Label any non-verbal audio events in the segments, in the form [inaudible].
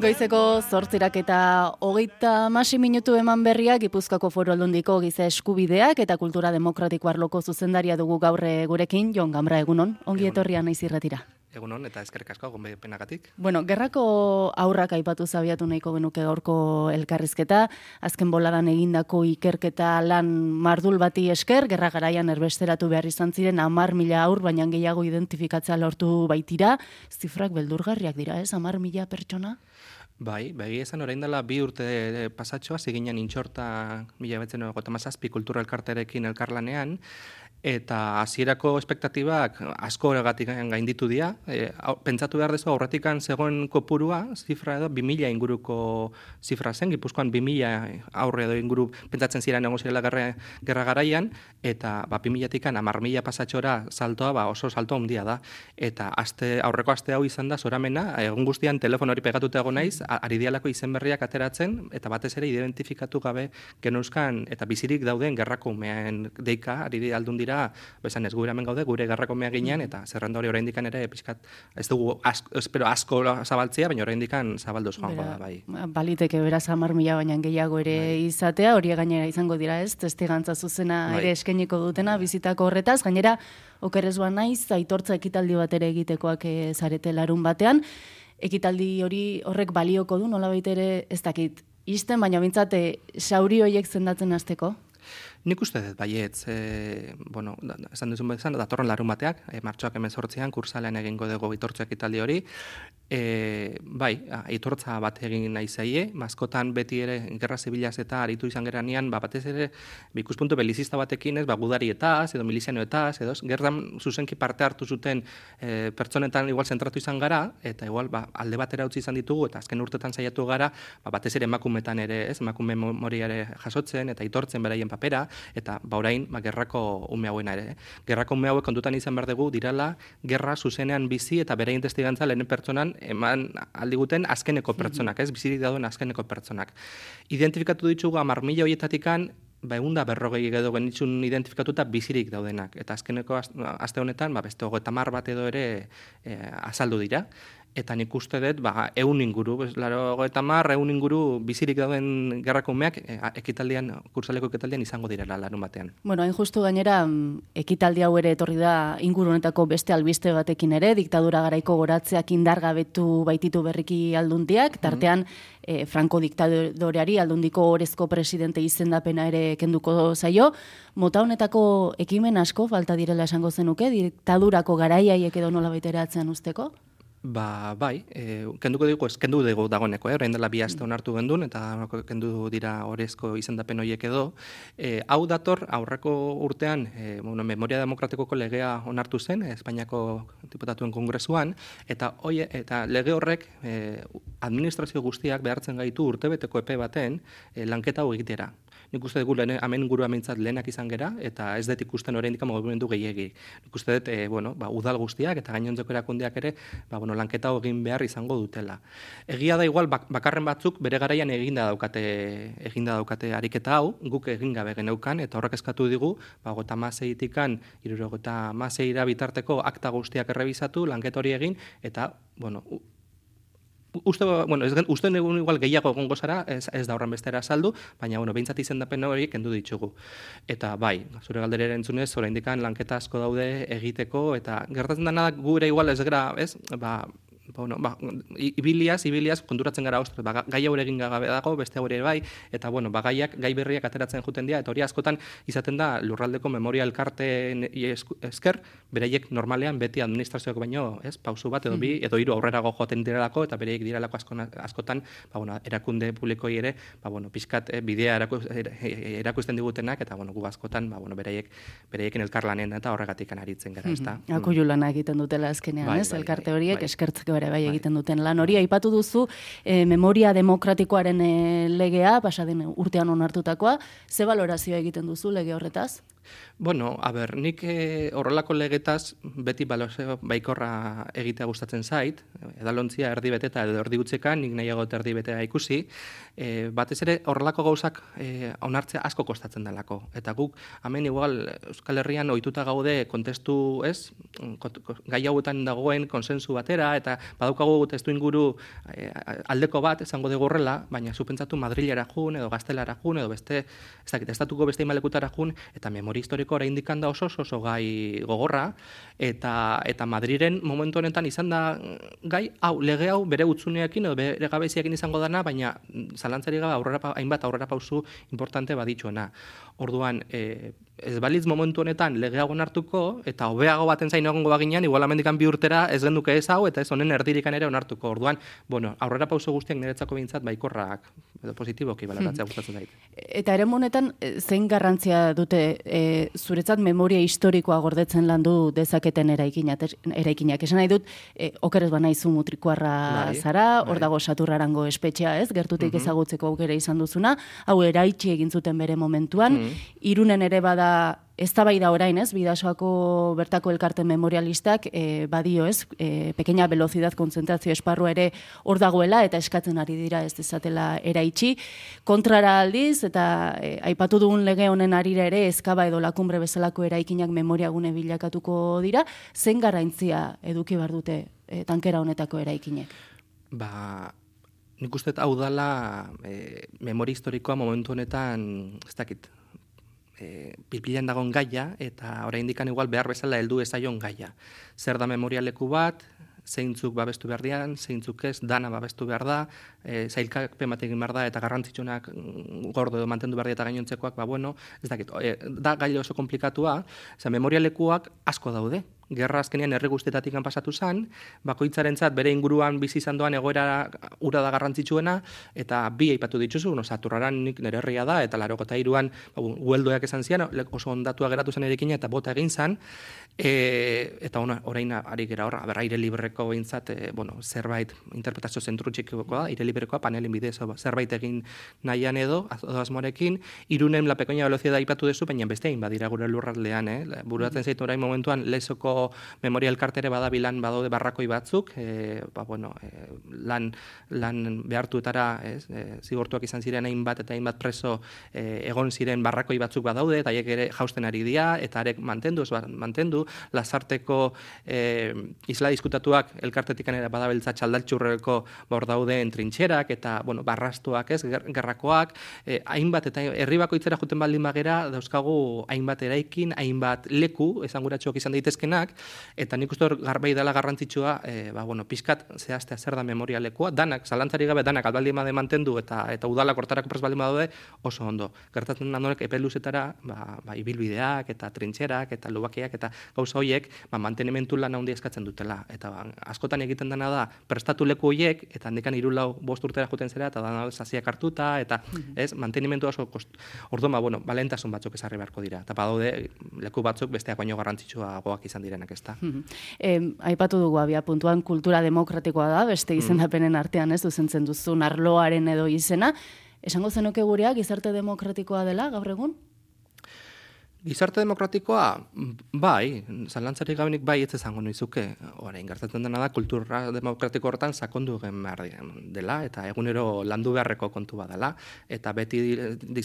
Goizeko zortzirak eta hogeita masi minutu eman berriak Gipuzkoako foro aldundiko giza eskubideak eta kultura demokratiko arloko zuzendaria dugu gaurre gurekin, Jon Gambra egunon, ongi Egunon. etorria naiz irratira. Egunon eta eskerrik asko penagatik. Bueno, gerrako aurrak aipatu zabiatu nahiko genuke gaurko elkarrizketa, azken boladan egindako ikerketa lan mardul bati esker, gerra garaian erbesteratu behar izan ziren amar mila aur, baina gehiago identifikatzea lortu baitira, zifrak beldurgarriak dira, ez, amar mila pertsona? Bai, begi esan orain dela bi urte eh, pasatxoa, ziginen intxorta mila betzen kultura elkarterekin elkarlanean, eta hasierako espektatibak asko egatik gainditu dira. E, pentsatu behar dezu aurretikan zegoen kopurua, zifra edo, 2000 inguruko zifra zen, gipuzkoan 2000 aurre edo inguru pentsatzen ziren egon zirela gerra, gerra garaian, eta ba, 2000-tikan amar mila pasatxora saltoa ba, oso salto handia da. Eta aste, aurreko aste hau izan da zoramena, egun guztian telefono hori pegatuta egon naiz, ari dialako izen berriak ateratzen, eta batez ere identifikatu gabe geneuzkan, eta bizirik dauden gerrako umeen deika, ari aldun dira, besan ez gure hemen gaude, gure gerrako umea ginean, eta zerrenda hori oraindikan ere, pixkat, ez dugu, asko, espero asko zabaltzea, baina oraindikan zabalduz joango da, bai. Baliteke beraz amar mila baina gehiago ere izatea, hori gainera izango dira ez, testigantza zuzena Bai. ere eskainiko dutena bizitako horretaz, gainera okerez ba naiz, aitortza ekitaldi bat ere egitekoak eh, zarete larun batean, ekitaldi hori horrek balioko du, nola ere ez dakit, isten, baina bintzate sauri horiek zendatzen hasteko. Nik uste dut, baietz, e, bueno, da, esan duzun bezan, datorren larun bateak, e, martxoak emezortzian, kursalean egingo dugu itortzuak italdi hori, e, bai, itortza bat egin nahi zaie, maskotan beti ere gerra zibilaz eta aritu izan geranean, ba, batez ere, ba, ikuspuntu belizista batekin ez, ba, gudarietaz, edo milizianoetaz, edo gerran zuzenki parte hartu zuten e, pertsonetan igual zentratu izan gara, eta igual ba, alde batera utzi izan ditugu, eta azken urtetan saiatu gara, ba, batez ere emakumetan ere, ez, emakume memoriare jasotzen, eta itortzen beraien papera, eta ba orain ba, gerrako ume hauena ere. Gerrako ume hauek kontutan izan behar dugu dirala gerra zuzenean bizi eta beraien testigantza lehen pertsonan eman aldiguten azkeneko pertsonak, ez bizirik dauden azkeneko pertsonak. Identifikatu ditugu amar mila horietatikan ba, egun da berrogei edo genitzun identifikatuta bizirik daudenak. Eta azkeneko az- aste honetan, ba, beste hogeita mar bat edo ere e, azaldu dira. Eta nik uste dut, ba, eun inguru, bez, laro goeta mar, eun inguru bizirik dauden gerrako umeak e, a- ekitaldian, kursaleko ekitaldian izango direla larun batean. Bueno, hain justu gainera, mm, ekitaldi hau ere etorri da inguru honetako beste albiste batekin ere, diktadura garaiko goratzeak indargabetu baititu berriki aldundiak, tartean eh, Franco diktadoreari aldundiko orezko presidente izendapena ere kenduko zaio. Mota honetako ekimen asko falta direla esango zenuke, diktadurako garaiaiek edo nola atzean usteko? Ba, bai, e, kenduko dugu, ez kendu dugu dagoeneko, eh? orain dela bi aste onartu gendun, eta kendu dira orezko izendapen horiek edo. E, hau dator, aurreko urtean, e, bueno, Memoria Demokratikoko legea onartu zen, Espainiako diputatuen kongresuan, eta, oie, eta lege horrek e, administrazio guztiak behartzen gaitu urtebeteko epe baten e, lanketa hau egitera. Nik uste dugu lehen, hemen guru amintzat lehenak izan gera, eta ez dut ikusten oraindik mugimendu gehiegi. Nik uste dut, e, bueno, ba, udal guztiak eta gainontzeko erakundeak ere, ba, bueno, lanketa egin behar izango dutela. Egia da igual, bak, bakarren batzuk bere garaian eginda daukate, eginda daukate ariketa hau, guk egin gabe geneukan, eta horrek eskatu digu, ba, gota mazeitikan, irurogota mazeira bitarteko akta guztiak errebizatu, lanketa hori egin, eta, bueno, Uste, bueno, ez, uste egun igual gehiago egongo zara, ez, ez da horren bestera saldu, baina, bueno, behintzat izendapen hori kendu ditugu. Eta, bai, zure galderera entzunez, oraindikan lanketa asko daude egiteko, eta gertatzen da gure igual ez gara, ez, ba, bueno, ba, ibiliaz, ibiliaz, konturatzen gara, ostras, ba, gai hau egin gabe dago, beste hau ere bai, eta, bueno, ba, gaiak, gai berriak ateratzen juten dira, eta hori askotan izaten da lurraldeko memoria elkarteen esker, beraiek normalean beti administrazioak baino, ez, pausu bat edo bi, edo hiru aurrerago joaten direlako, eta beraiek direlako askona, askotan, ba, bueno, erakunde publikoi ere, ba, bueno, pixkat eh, bidea er- erakusten digutenak, eta, bueno, gu askotan, ba, bueno, beraiek, beraiekin elkarlanen eta horregatik aritzen gara, ezta? Mm. Lana egiten dutela azkenean, Bai, ez? bai, Elkarte bai, horiek bai. eskertzeko ere bai egiten duten lan hori. Aipatu duzu, eh, memoria demokratikoaren eh, legea, pasaden urtean onartutakoa, ze valorazioa egiten duzu lege horretaz? Bueno, a ber, nik e, horrelako legetaz beti baloseo baikorra egitea gustatzen zait, edalontzia erdi beteta edo erdi gutzeka, nik nahiago erdi betea ikusi, e, batez ere horrelako gauzak e, onartzea asko kostatzen delako. Eta guk, hemen igual Euskal Herrian ohituta gaude kontestu, ez, gai hauetan dagoen konsensu batera, eta badaukagu testu inguru e, aldeko bat, esango dugu horrela, baina zupentzatu Madrilera jun, edo Gaztelara jun, edo beste, ez dakit, estatuko beste imalekutara jun, eta memori historiko oraindik da oso oso gai gogorra eta eta Madrilen momentu honetan izan da gai hau lege hau bere utzuneekin edo bere gabeziekin izango dana baina zalantzari gabe aurrera hainbat aurrera pausu importante baditzuena. Orduan e, ez baliz momentu honetan legeago onartuko eta hobeago baten zain egongo baginean igual amendikan bi urtera ez genduke ez hau eta ez honen erdirikan ere onartuko. Orduan, bueno, aurrera pauso guztiak niretzako behintzat baikorrak edo positiboki balatatzea hmm. gustatzen zait. Eta ere honetan eh, zein garrantzia dute e, zuretzat memoria historikoa gordetzen landu dezaketen eraikinak, eraikinak. Esan nahi dut, e, okerez bana izu mutrikuarra bai, zara, hor bai. dago saturrarango espetxea, ez? Gertutik mm ezagutzeko aukera izan duzuna, hau eraitsi egin zuten bere momentuan, mm irunen ere bada ez da bai da orain, ez, bidasoako bertako elkarten memorialistak, e, badio, ez, e, pequeña velocidad konzentrazio esparru ere hor dagoela, eta eskatzen ari dira ez dezatela eraitsi. Kontrara aldiz, eta e, aipatu dugun lege honen arira ere, ezkaba edo lakumbre bezalako eraikinak memoriagune bilakatuko dira, zen garrantzia eduki bar dute e, tankera honetako eraikinek? Ba, nik uste hau dala e, memoria historikoa momentu honetan, ez dakit, e, pilpilan dagoen gaia, eta orain dikan igual behar bezala heldu ezaion gaia. Zer da memorialeku bat, zeintzuk babestu behar dian, zeintzuk ez, dana babestu behar da, e, zailkak pemat egin behar da, eta garrantzitsunak gordo edo mantendu behar eta gainontzekoak, ba bueno, ez dakit, e, da gailo oso komplikatua, za memorialekuak asko daude, gerra azkenean herri guztietatik pasatu zen, bakoitzarentzat bere inguruan bizi izan doan egoera ura da garrantzitsuena, eta bi aipatu dituzu, no, saturraran nik nire herria da, eta laro gota iruan, ba, gueldoak esan zian, oso ondatua geratu zen erekin, eta bota egin zen, e, eta ona, orain ari gera hor, aber, aire libreko behintzat, e, bueno, zerbait, interpretazio zentru txikikoa, aire librekoa, panelin bidez, zerbait egin nahian edo, azmorekin, irunen la pekoina velozia da aipatu dezu, baina beste egin badira gure lurraldean, eh? Buratzen zaitu orain momentuan, lesoko memoria elkartere badabilan badaude barrakoi batzuk, e, ba, bueno, e, lan, lan behartuetara ez, e, zigortuak izan ziren hainbat eta hainbat preso e, egon ziren barrakoi batzuk badaude, eta haiek ere jausten ari dira, eta arek mantendu, ez mantendu, lasarteko e, isla diskutatuak elkartetik ere badabiltza txaldaltxurreko bor daude trintxerak, eta bueno, barrastuak ez, gerrakoak, e, hainbat eta herri bakoitzera juten baldin bagera, dauzkagu hainbat eraikin, hainbat leku, esan izan daitezkenak, eta nik uste hor garbai dela garrantzitsua, e, ba, bueno, pizkat zehaztea zer da memorialekoa, danak, zalantzari gabe, danak albaldi made mantendu eta eta udala kortarako prez baldin badaude, oso ondo. Gertatzen da nonek epeluzetara, ba, ba, ibilbideak eta trintxerak eta lubakiak eta gauza horiek, ba, mantenimentu lan handia eskatzen dutela. Eta ba, askotan egiten dena da, prestatu leku horiek, eta handikan irulau bost urtera juten zera, eta dana zaziak hartuta, eta mhm. ez, mantenimentu oso kost... Ordo, ba, bueno, balentasun batzuk ezarri beharko dira. Eta badaude, leku batzuk besteak baino garrantzitsua goak izan diren denak, ez da. Eh, aipatu dugu abia puntuan kultura demokratikoa da, beste mm. izendapenen artean ez duzentzen duzu narloaren edo izena. Esango zenuke gureak gizarte demokratikoa dela gaur egun? Gizarte demokratikoa, bai, zalantzarik gabenik bai ez ezango nizuke. Orain, gertatzen dena da, kultura demokratiko horretan sakondu gen behar dela, eta egunero landu beharreko kontu badala. Eta beti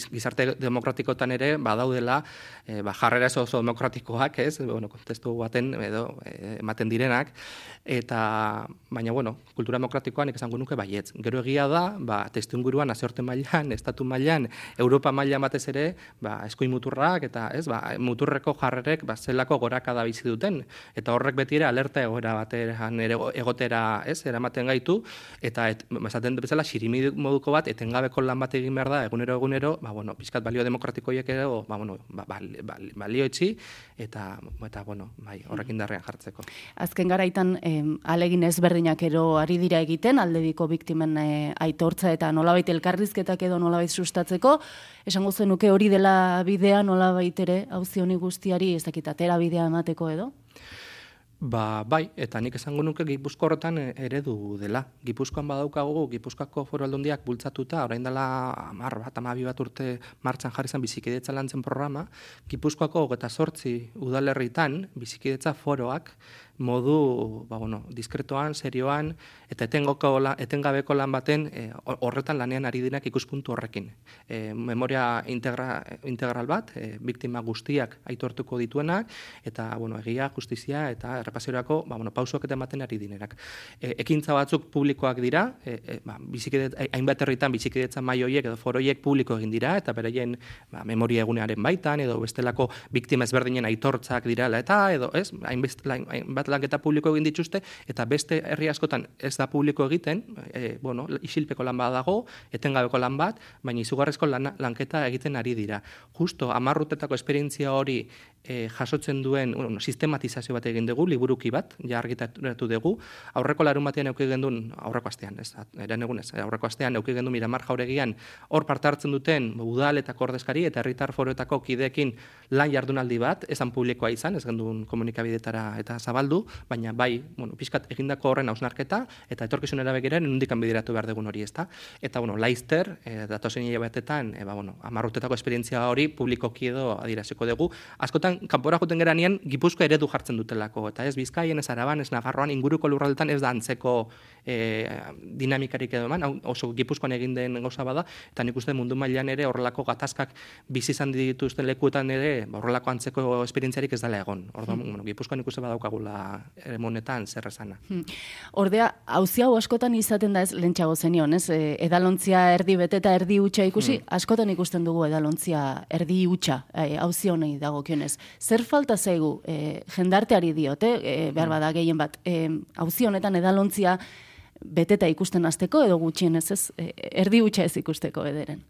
gizarte demokratikotan ere badaudela, e, ba, jarrera oso, demokratikoak, ez, bueno, kontestu baten edo e, ematen direnak. Eta, baina, bueno, kultura demokratikoan esango nuke baietz. Gero egia da, ba, testu inguruan, aziorte mailan, estatu mailan, Europa mailan batez ere, ba, eskuin muturrak, eta ez, ba, muturreko jarrerek ba, zelako goraka da bizi duten. Eta horrek beti ere alerta egoera batean ere egotera ez, eramaten gaitu, eta et, esaten bezala xirimi moduko bat, etengabeko lan bat egin behar da, egunero egunero, ba, bueno, pizkat balio demokratikoiek ere, ba, bueno, ba, balio etxi, eta, eta bueno, bai, horrekin darrean jartzeko. Azken garaitan, em, alegin ezberdinak ero ari dira egiten, aldebiko biktimen e, aitortza eta nolabait elkarrizketak edo nolabait sustatzeko, esango zenuke hori dela bidea nolabait ere hauzi honi guztiari ez dakit atera bidea emateko edo? Ba, bai, eta nik esango nuke Gipuzko horretan eredu dela. Gipuzkoan badaukagu, Gipuzkoako foru aldundiak bultzatuta, orain dela amar bat, amabi bat urte martxan jarri zen bizikidetza lantzen programa, Gipuzkoako eta sortzi udalerritan bizikidetza foroak modu ba, bueno, diskretoan, serioan, eta etengoko etengabeko lan baten e, horretan lanean ari dinak ikuspuntu horrekin. E, memoria integra, integral bat, e, biktima guztiak aitortuko dituenak, eta bueno, egia, justizia eta errepasiorako ba, bueno, pausuak eta ematen ari dinerak. E, ekintza batzuk publikoak dira, e, e, ba, hainbat herritan bizikidetza mai horiek edo foroiek publiko egin dira, eta beraien ba, memoria egunearen baitan, edo bestelako biktima ezberdinen aitortzak direla, eta edo ez, hainbat lanketa publiko egin dituzte, eta beste herri askotan ez da publiko egiten, e, bueno, isilpeko lan bat dago, etengabeko lan bat, baina izugarrezko lan, lanketa egiten ari dira. Justo, amarrutetako esperientzia hori e, jasotzen duen bueno, sistematizazio bat egin dugu, liburuki bat, ja argitaratu dugu, aurreko larun batean euki gendun, aurreko astean, ez, eren egun ez, aurreko astean euki gendun miramar jauregian, hor parte hartzen duten udal eta kordezkari eta herritar foroetako kideekin lan jardunaldi bat, esan publikoa izan, ez gendun komunikabidetara eta zabaldu, baina bai, bueno, pixkat egindako horren hausnarketa, eta etorkizunera begiren, nundikan bidiratu behar dugun hori, ezta? Eta, bueno, laizter, e, datozen hilabetetan, e, ba, bueno, amarrutetako esperientzia hori publikoki edo adiraziko dugu, askotan kanpora joten geranean Gipuzko eredu jartzen dutelako eta ez Bizkaien ez Araban ez Nafarroan inguruko lurraldetan ez da antzeko e, dinamikarik edo eman oso Gipuzkoan egin den gauza bada eta nik uste mundu mailan ere horrelako gatazkak bizi izan dituzten lekuetan ere ba, horrelako antzeko esperientziarik ez dela egon orduan hmm. bueno, Gipuzkoan ikuste badaukagula monetan zer esana hmm. Ordea auzi hau askotan izaten da ez lentsago zenion ez e, edalontzia erdi bete eta erdi hutsa ikusi hmm. askotan ikusten dugu edalontzia erdi hutsa e, auzi honei dagokionez zer falta zaigu e, jendarteari diote, e, behar bada gehien bat, e, honetan edalontzia beteta ikusten hasteko edo gutxien ez ez, erdi utxa ez ikusteko ederen.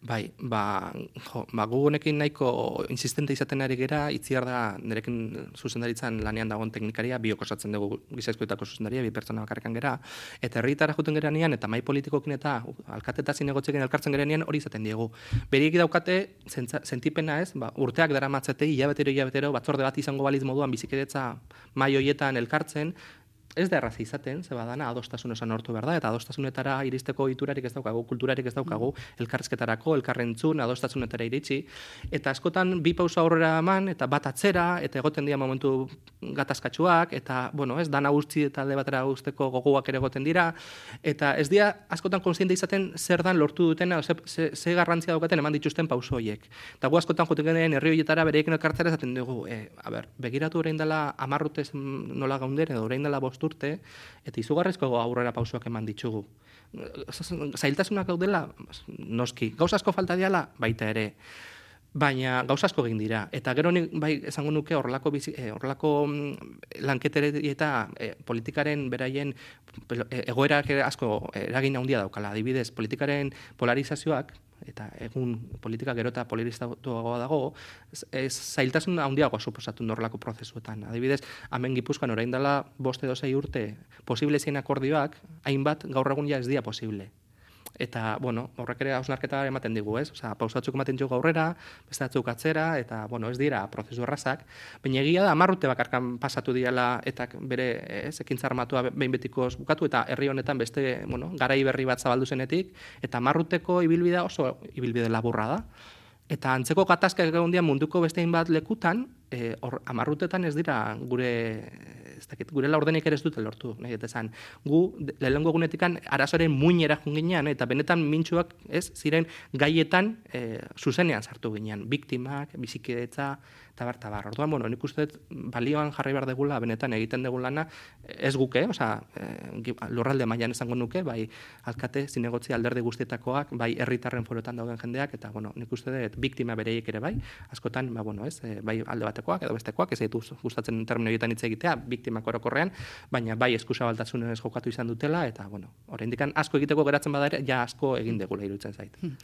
Bai, ba, jo, ba, gugunekin nahiko insistente izaten ari gera, itziar da nerekin zuzendaritzan lanean dagoen teknikaria, biok osatzen dugu gizaizkoetako zuzendaria, bi pertsona bakarrikan gera, eta herritara juten gera eta mai politikokin eta alkateta zinegotzekin elkartzen gera hori izaten diegu. Beriek daukate, sentipena ez, ba, urteak dara matzete, hilabetero, hilabetero, batzorde bat izango baliz moduan bizikidetza mai hoietan elkartzen, ez da errazi izaten, ze badana adostasun esan hortu behar da, eta adostasunetara iristeko iturarik ez daukagu, kulturarik ez daukagu, mm. elkarrizketarako, elkarrentzun, adostasunetara iritsi, eta askotan bi pausa aurrera eman, eta bat atzera, eta egoten dira momentu gatazkatsuak, eta, bueno, ez, dana guzti eta alde batera guzteko goguak ere egoten dira, eta ez dira askotan konsiente izaten zer dan lortu dutena, ze, ze, ze garrantzia daukaten eman dituzten pauso horiek. Eta gu askotan joten genuen herri horietara bereikin elkartzera esaten dugu, e, a ber, begiratu orain dela amarrutez nola gaunden, edo orain dela bostu urte, eta izugarrezko aurrera pausoak eman ditugu. Zailtasunak gaudela, noski, gauz asko falta diala, baita ere, baina gauz asko egin dira. Eta gero nik, bai, esango nuke horrelako, bizi, eh, horrelako mm, lanketere eta eh, politikaren beraien egoerak asko eragin handia daukala. Adibidez, politikaren polarizazioak, eta egun politika gero eta polarizatuagoa dago, ez zailtasun handiagoa suposatu norlako prozesuetan. Adibidez, hemen gipuzkoan orain dela boste dozei urte posible zein akordioak, hainbat gaur egun ja ez dia posible eta bueno, horrek ere hausnarketa ematen digu, ez? Osea, pausatzuk ematen dugu beste batzuk atzera eta bueno, ez dira prozesu errazak, baina egia da 10 urte bakarkan pasatu diala eta bere, ez, ekintza armatua behin betikoz bukatu eta herri honetan beste, bueno, garai berri bat zabaldu zenetik eta 10 urteko ibilbidea oso ibilbide laburra da. Eta antzeko gatazkak egon munduko bestein bat lekutan, e, hor, amarrutetan ez dira gure ez dakit, gure laurdenik ere ez dute lortu, nahi eta esan, gu, lehenko egunetikan, arazoren muinera junginean, eta benetan mintxuak, ez, ziren gaietan e, zuzenean sartu ginean, biktimak, bizikidetza, tabar, tabar. Orduan, bueno, nik uste balioan jarri behar degula, benetan egiten dugu lana, ez guke, oza, e, lurralde mailan esango nuke, bai alkate zinegotzi alderdi guztietakoak, bai herritarren foroetan dauden jendeak, eta, bueno, nik uste dut biktima bereiek ere bai, askotan, ba, bueno, ez, bai alde batekoak edo bestekoak, ez ditu gustatzen termino hitz egitea, biktimak orokorrean, baina bai eskusa baltasunez jokatu izan dutela, eta, bueno, oraindik asko egiteko geratzen bada ere, ja asko egin degula irutzen zait. Hmm.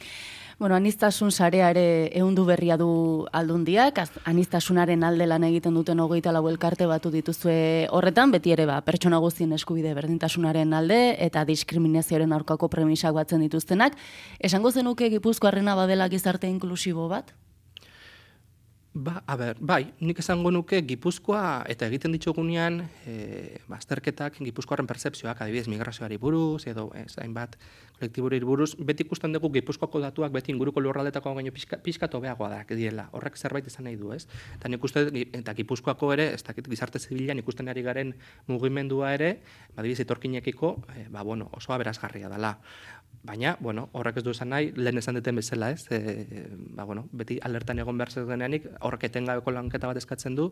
Bueno, anistasun sarea ere ehundu berria du aldundiak, anistasunaren alde lan egiten duten hogeita lau elkarte batu dituzue horretan, beti ere ba, pertsona guztien eskubide berdintasunaren alde eta diskriminazioaren aurkako premisak batzen dituztenak. Esango zenuke Gipuzkoarrena badela gizarte inklusibo bat? Ba, a ber, bai, nik esango nuke Gipuzkoa eta egiten ditugunean e, bazterketak Gipuzkoaren percepzioak, adibidez migrazioari buruz edo ez hainbat kolektiburi buruz, beti ikusten dugu Gipuzkoako datuak beti inguruko lurraldetako gaino pizka, pizka tobeagoa da direla. Horrek zerbait izan nahi du, ez? Eta nik uste eta Gipuzkoako ere, ez dakit gizarte zibilan ikusten ari garen mugimendua ere, adibidez etorkinekiko, e, ba bueno, oso aberasgarria dela. Baina, bueno, horrek ez du esan nahi, lehen esan duten bezala, ez? E, ba, bueno, beti alertan egon behar zer deneanik, horrek etengabeko lanketa bat eskatzen du,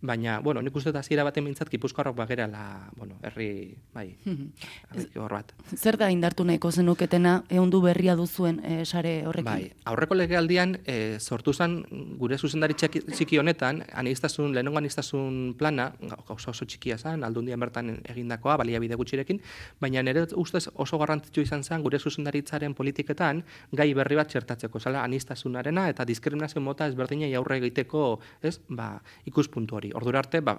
baina, bueno, nik uste da zira baten mintzat, Gipuzkoarrok bagera la, bueno, herri, bai, [laughs] hor bat. Zer da indartu nahiko zenuketena, egun du berria duzuen e, sare horrekin? Bai, aurreko legealdian, e, sortu zen gure zuzendari txiki honetan, anistazun, lehenongo anistazun plana, oso oso txikia zen, aldundian bertan egindakoa, baliabide gutxirekin, baina nire ustez oso garrantzitsu izan zen, gure zuzendaritzaren politiketan gai berri bat txertatzeko, zala anistasunarena eta diskriminazio mota ezberdinei aurre egiteko, ez? Ba, ikuspuntu hori. Ordura arte, ba,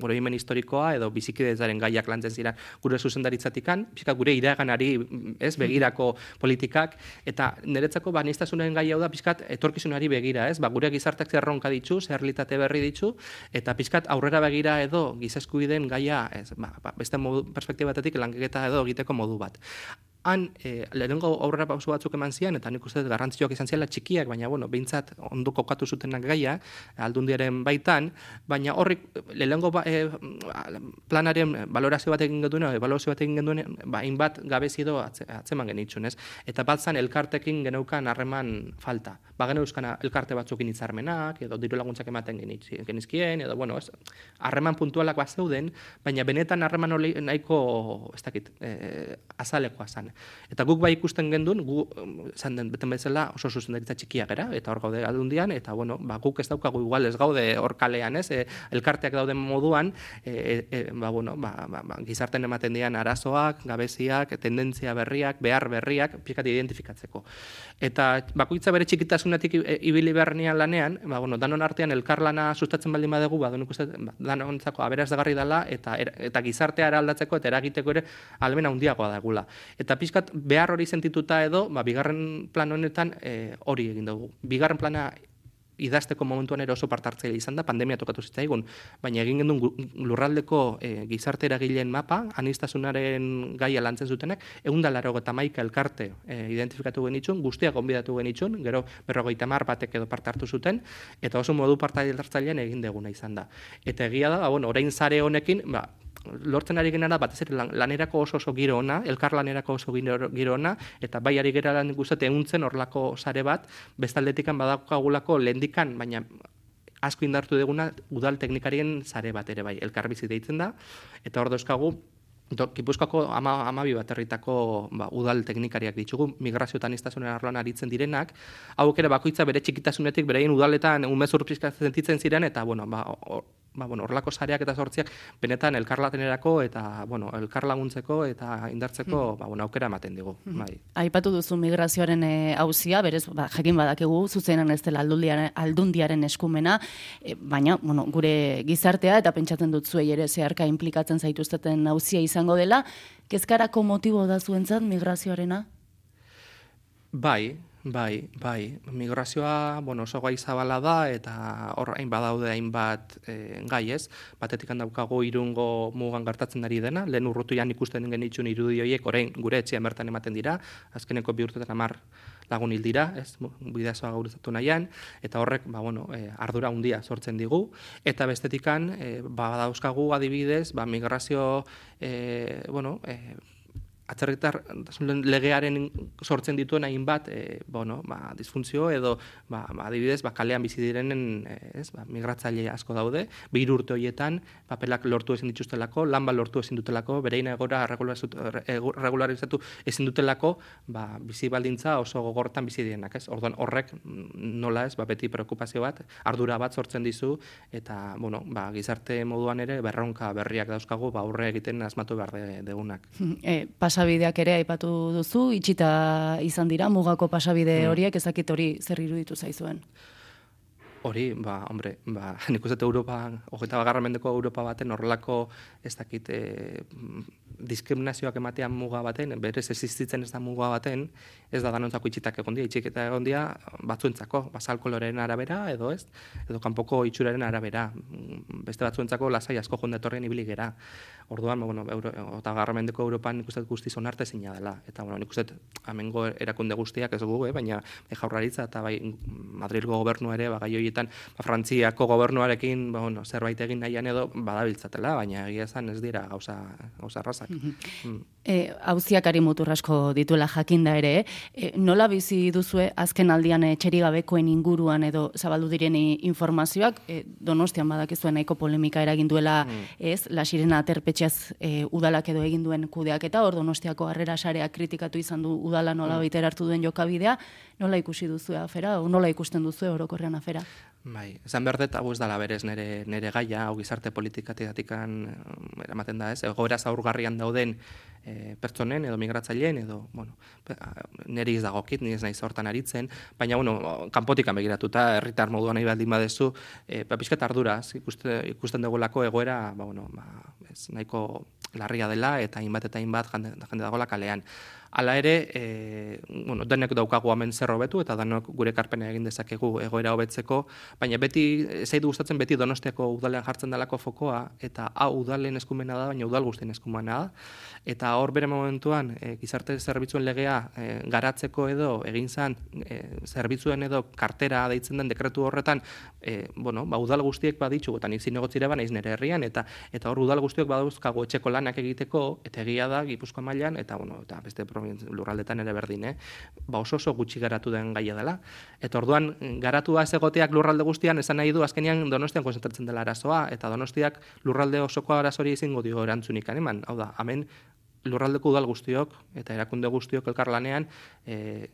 gure himen historikoa edo bizikidezaren gaiak lantzen ziren gure zuzendaritzatikan, pixka gure iraganari, ez, begirako politikak eta niretzako ba anistasunaren gai hau da pixkat etorkizunari begira, ez? Ba, gure gizarteak zerronka ditzu, zerlitate berri ditzu eta pixkat aurrera begira edo gizeskubideen gaia, ez, ba, ba beste modu perspektibatetik lanketa edo egiteko modu bat han e, lehenengo aurrera pauso batzuk eman zian, eta nik uste garrantzioak izan ziala txikiak, baina bueno, behintzat ondo kokatu zutenak gaia, aldundiaren baitan, baina horrik lehenengo ba, e, planaren balorazio bat egin genduen, balorazio bat egin genduen, ba, inbat gabezi edo atzeman genitzun, ez? Eta bat zan elkartekin geneukan harreman falta. Ba, geneuzkan elkarte batzukin hitzarmenak, edo diru laguntzak ematen genizkien, edo, bueno, ez, harreman puntualak bat zeuden, baina benetan harreman nahiko, ez dakit, e, azalekoa zan. Eta guk bai ikusten gendun, gu zan den beten bezala oso zuzendaritza txikia gera, eta hor gaude aldundian, eta bueno, ba, guk ez daukagu igual ez gaude hor kalean, ez, e, elkarteak dauden moduan, e, e, e, ba, bueno, ba, ba, ba, gizarten ematen dian arazoak, gabeziak, tendentzia berriak, behar berriak, pikat identifikatzeko. Eta bakoitza bere txikitasunetik ibili beharrenean lanean, ba, bueno, danon artean elkarlana sustatzen baldin badegu, ba, ba, danontzako aberazdagarri dela, eta, eta gizartea aldatzeko eta eragiteko ere almena handiagoa dagula. Eta pizkat behar hori sentituta edo, ba, bigarren plan honetan e, hori egin dugu. Bigarren plana idazteko momentuan ere oso partartzaile izan da, pandemia tokatu zitzaigun, baina egin gendun lurraldeko e, gizarte eragileen mapa, anistasunaren gaia lantzen zutenak, egun dalaro eta maika elkarte e, identifikatu genitxun, guztiak onbidatu genitxun, gero berrogeita mar batek edo partartu zuten, eta oso modu partartzailean egin deguna izan da. Eta egia da, ba, bueno, orain zare honekin, ba, lortzen ari genara batez ere lanerako oso oso giro ona, elkar lanerako oso giro ona, eta bai ari gera lan guztate eguntzen horlako sare bat, bestaldetikan badakagulako lendikan, baina asko indartu duguna udal teknikarien sare bat ere bai, elkar bizi deitzen da, eta hor dauzkagu, Gipuzkoako ama, amabi bat herritako ba, udal teknikariak ditugu, migrazioetan iztasunen arloan aritzen direnak, hau ere bakoitza bere txikitasunetik, bereien udaletan umezur pizka sentitzen ziren, eta bueno, ba, ba, bueno, orlako sareak eta sortziak benetan elkarlatenerako eta bueno, elkarlaguntzeko eta indartzeko mm. ba, bueno, aukera ematen digu. Mm. Bai. Aipatu duzu migrazioaren e, auzia, berez ba, jakin badakegu zuzenan ez dela aldundiaren, aldundiaren eskumena, e, baina bueno, gure gizartea eta pentsatzen dut zuei ere zeharka implikatzen zaituzteten auzia izango dela, kezkarako motibo da zuentzat migrazioarena? Bai, Bai, bai, migrazioa, bueno, oso gai zabala da, eta hor hain badaude hainbat e, gai ez, batetik handaukago irungo mugan gartatzen ari dena, lehen urrutu jan ikusten genitxun irudi horiek, orain gure etxean bertan ematen dira, azkeneko bi urtetan amar lagun hil dira, ez, bideazoa gaurizatu nahian, eta horrek, ba, bueno, e, ardura handia sortzen digu, eta bestetikan, e, ba, dauzkagu adibidez, ba, migrazio, e, bueno, e, atzerritar legearen sortzen dituen hainbat e, bueno, ba, disfuntzio edo ba, ba, adibidez ba, kalean bizi direnen e, ez, ba, migratzaile asko daude, bir urte horietan papelak lortu ezin dituztelako, lanba lortu ezin dutelako, berein egora regularizatu ezin dutelako ba, bizi baldintza oso gogortan bizi direnak. Ez? Orduan horrek nola ez, ba, beti preokupazio bat, ardura bat sortzen dizu eta bueno, ba, gizarte moduan ere berronka berriak dauzkagu ba, aurre egiten asmatu behar degunak. E, pasabideak ere aipatu duzu, itxita izan dira, mugako pasabide hmm. horiek, ezakit hori zer iruditu zaizuen? Hori, ba, hombre, ba, [laughs] nik uste Europa, hogeita bagarra mendeko Europa baten horrelako, ez dakit, e, diskriminazioak ematean muga baten, berez existitzen ez da muga baten, ez da danontzako itxitak egon dia, itxik eta egon dia batzuentzako, basalkoloren arabera, edo ez, edo kanpoko itxuraren arabera. Beste batzuentzako lasai asko jondetorren ibili gera. Orduan, bueno, Euro, eta garramendeko Europan nik uste guztiz onarte zina dela. Eta, bueno, nik uste amengo erakunde guztiak ez dugu, eh? baina bai jaurlaritza eta bai Madrilgo gobernu ere, ba, gai horietan, ba, Frantziako gobernuarekin, ba, bueno, zerbait egin nahian edo badabiltzatela, baina egia esan ez dira gauza, gauza arrazak. Mm. E, hauziak ari muturrasko dituela jakinda ere, e, nola bizi duzue azken aldian etxerigabekoen inguruan edo zabaldu diren informazioak, e, donostian badakizuen nahiko polemika eragin duela mm. ez, la sirena aterpetxez e, udalak edo egin duen kudeak. Eta hor donostiako harrera sarea kritikatu izan du udala nola mm. hartu duen jokabidea, nola ikusi duzue afera, o nola ikusten duzue orokorrean afera? Bai, esan behar dut, hau ez dala berez nere, nere gaia, hau gizarte politikatikatik eramaten da ez, egoera zaurgarrian dauden e, pertsonen edo migratzaileen edo, bueno, neri ez dagokit, ni ez nahi hortan aritzen, baina, bueno, kanpotikan begiratuta, herritar moduan nahi baldin badezu, e, ba, pixkat arduraz, ikuste, ikusten dugulako egoera, ba, bueno, ba, ez, nahiko larria dela, eta hainbat eta hainbat jende, jende dagoela kalean. Hala ere, e, bueno, denek daukagu hemen zer hobetu eta denok gure karpena egin dezakegu egoera hobetzeko, baina beti zaitu gustatzen beti Donostiako udalean jartzen dalako fokoa eta hau udalen eskumena da, baina udal guztien eskumena da. Eta hor bere momentuan e, gizarte zerbitzuen legea e, garatzeko edo egin zan e, zerbitzuen edo kartera deitzen den dekretu horretan, e, bueno, ba, udal guztiek baditzu eta nik zinegotzire ba naiz nere herrian eta eta hor udal guztiek badauzkago etxeko lanak egiteko eta egia da Gipuzkoa mailan eta bueno, eta beste lurraldetan ere berdin, eh? ba oso oso gutxi garatu den gaia dela. Eta orduan, garatu ez egoteak lurralde guztian, esan nahi du, azkenean donostian konzentratzen dela arazoa, eta donostiak lurralde osoko arazori izango dio erantzunik eman. Hau da, hemen lurraldeko udal guztiok, eta erakunde guztiok elkarlanean, e,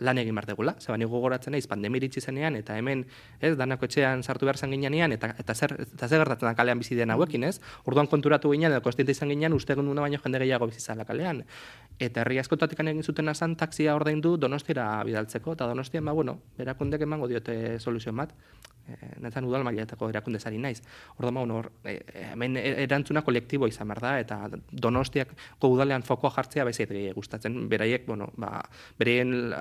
lan egin behar degula. Zeba, nigo goratzen naiz, pandemi iritsi zenean, eta hemen, ez, danako etxean sartu behar zen ginean, eta, eta, zer, eta zer gertatzen da kalean bizi den hauekin, ez? Orduan konturatu ginen, edo kostiente izan ginean, uste egun baino jende gehiago bizi zala kalean. Eta herri askotatik egin zuten azan, taksia ordaindu donostira bidaltzeko, eta donostian, ba, bueno, berakundek emango diote soluzio bat. Eh, netan udal mailetako erakunde zari naiz. Ordo ma, e, hemen erantzuna kolektibo izan behar da, eta donostiak udalean fokoa jartzea bezit gustatzen. Beraiek, bueno, ba, bereien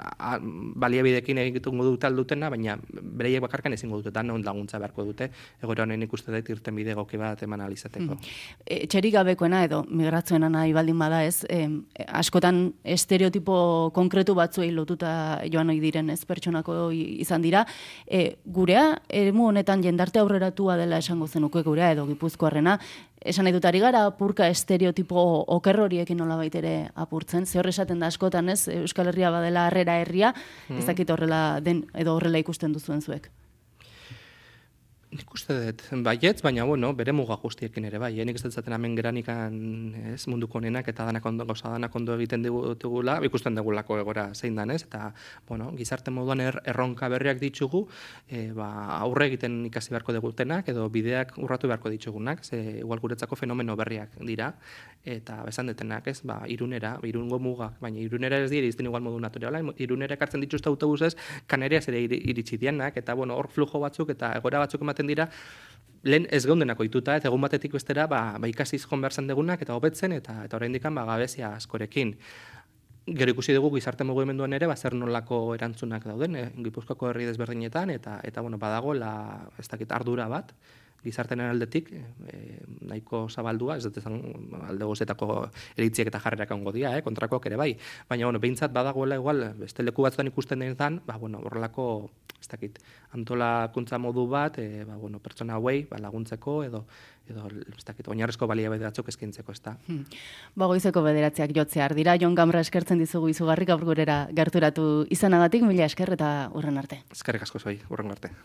baliabidekin egiten dut aldutena, baina beraiek bakarkan ezingo dute, non laguntza beharko dute, egoera honen ikuste dut irten bide goki bat eman alizateko. Hmm. E, txerik gabekoena edo migratzuena nahi baldin bada ez, askotan estereotipo konkretu batzuei lotuta joan ohi diren ez pertsonako izan dira, e, gurea eremu honetan jendarte aurreratua dela esango zenuke gurea edo gipuzkoarrena, esan nahi dutari gara, apurka estereotipo oker horiekin nola baitere apurtzen, ze esaten da askotan ez, Euskal Herria badela harrera herria, ez hmm. dakit horrela den edo horrela ikusten duzuen zuek. Nik uste dut, baietz, baina, bueno, bere muga guztiekin ere, bai, enik ez dut hemen geranikan ez, munduko nenak eta danak ondo, gauza danak ondo egiten dugula, ikusten dugulako egora zein danez, eta, bueno, gizarte moduan er, erronka berriak ditugu, e, ba, aurre egiten ikasi beharko dugutenak, edo bideak urratu beharko ditugunak, ze igual guretzako fenomeno berriak dira, eta besan detenak, ez, ba, irunera, irungo muga, baina irunera ez dira izten igual modu naturala, irunera ekartzen dituzte autobusez, kaneria zere iritsi dienak, eta, bueno, hor flujo batzuk eta egora batzuk ematen dira, lehen ez geundenako ituta, eta egun batetik bestera, ba, ba ikasiz joan behar degunak, eta hobetzen, eta eta orain dikan, ba, gabezia askorekin. Gero ikusi dugu gizarte mugimenduan ere, ba, zer nolako erantzunak dauden, eh, gipuzkoako herri desberdinetan, eta, eta bueno, badago, la, ez dakit, ardura bat, gizartenen aldetik, e, nahiko zabaldua, ez dut ezan alde gozetako eritziek eta jarrerak ongo dira, eh, kontrakoak ere bai. Baina, bueno, behintzat badagoela igual, beste leku batzutan ikusten denetan, ba, bueno, horrelako, ez dakit, antolakuntza modu bat, e, ba, bueno, pertsona hauei, ba, laguntzeko, edo, edo, ez dakit, oinarrezko balia bederatzok eskintzeko, ez da. Hmm. Ba, goizeko bederatziak jotzear dira, Jon Gamra eskertzen dizugu izugarrik aurgurera gerturatu izanagatik, mila esker eta urren arte. Eskerrik asko zoi, urren arte.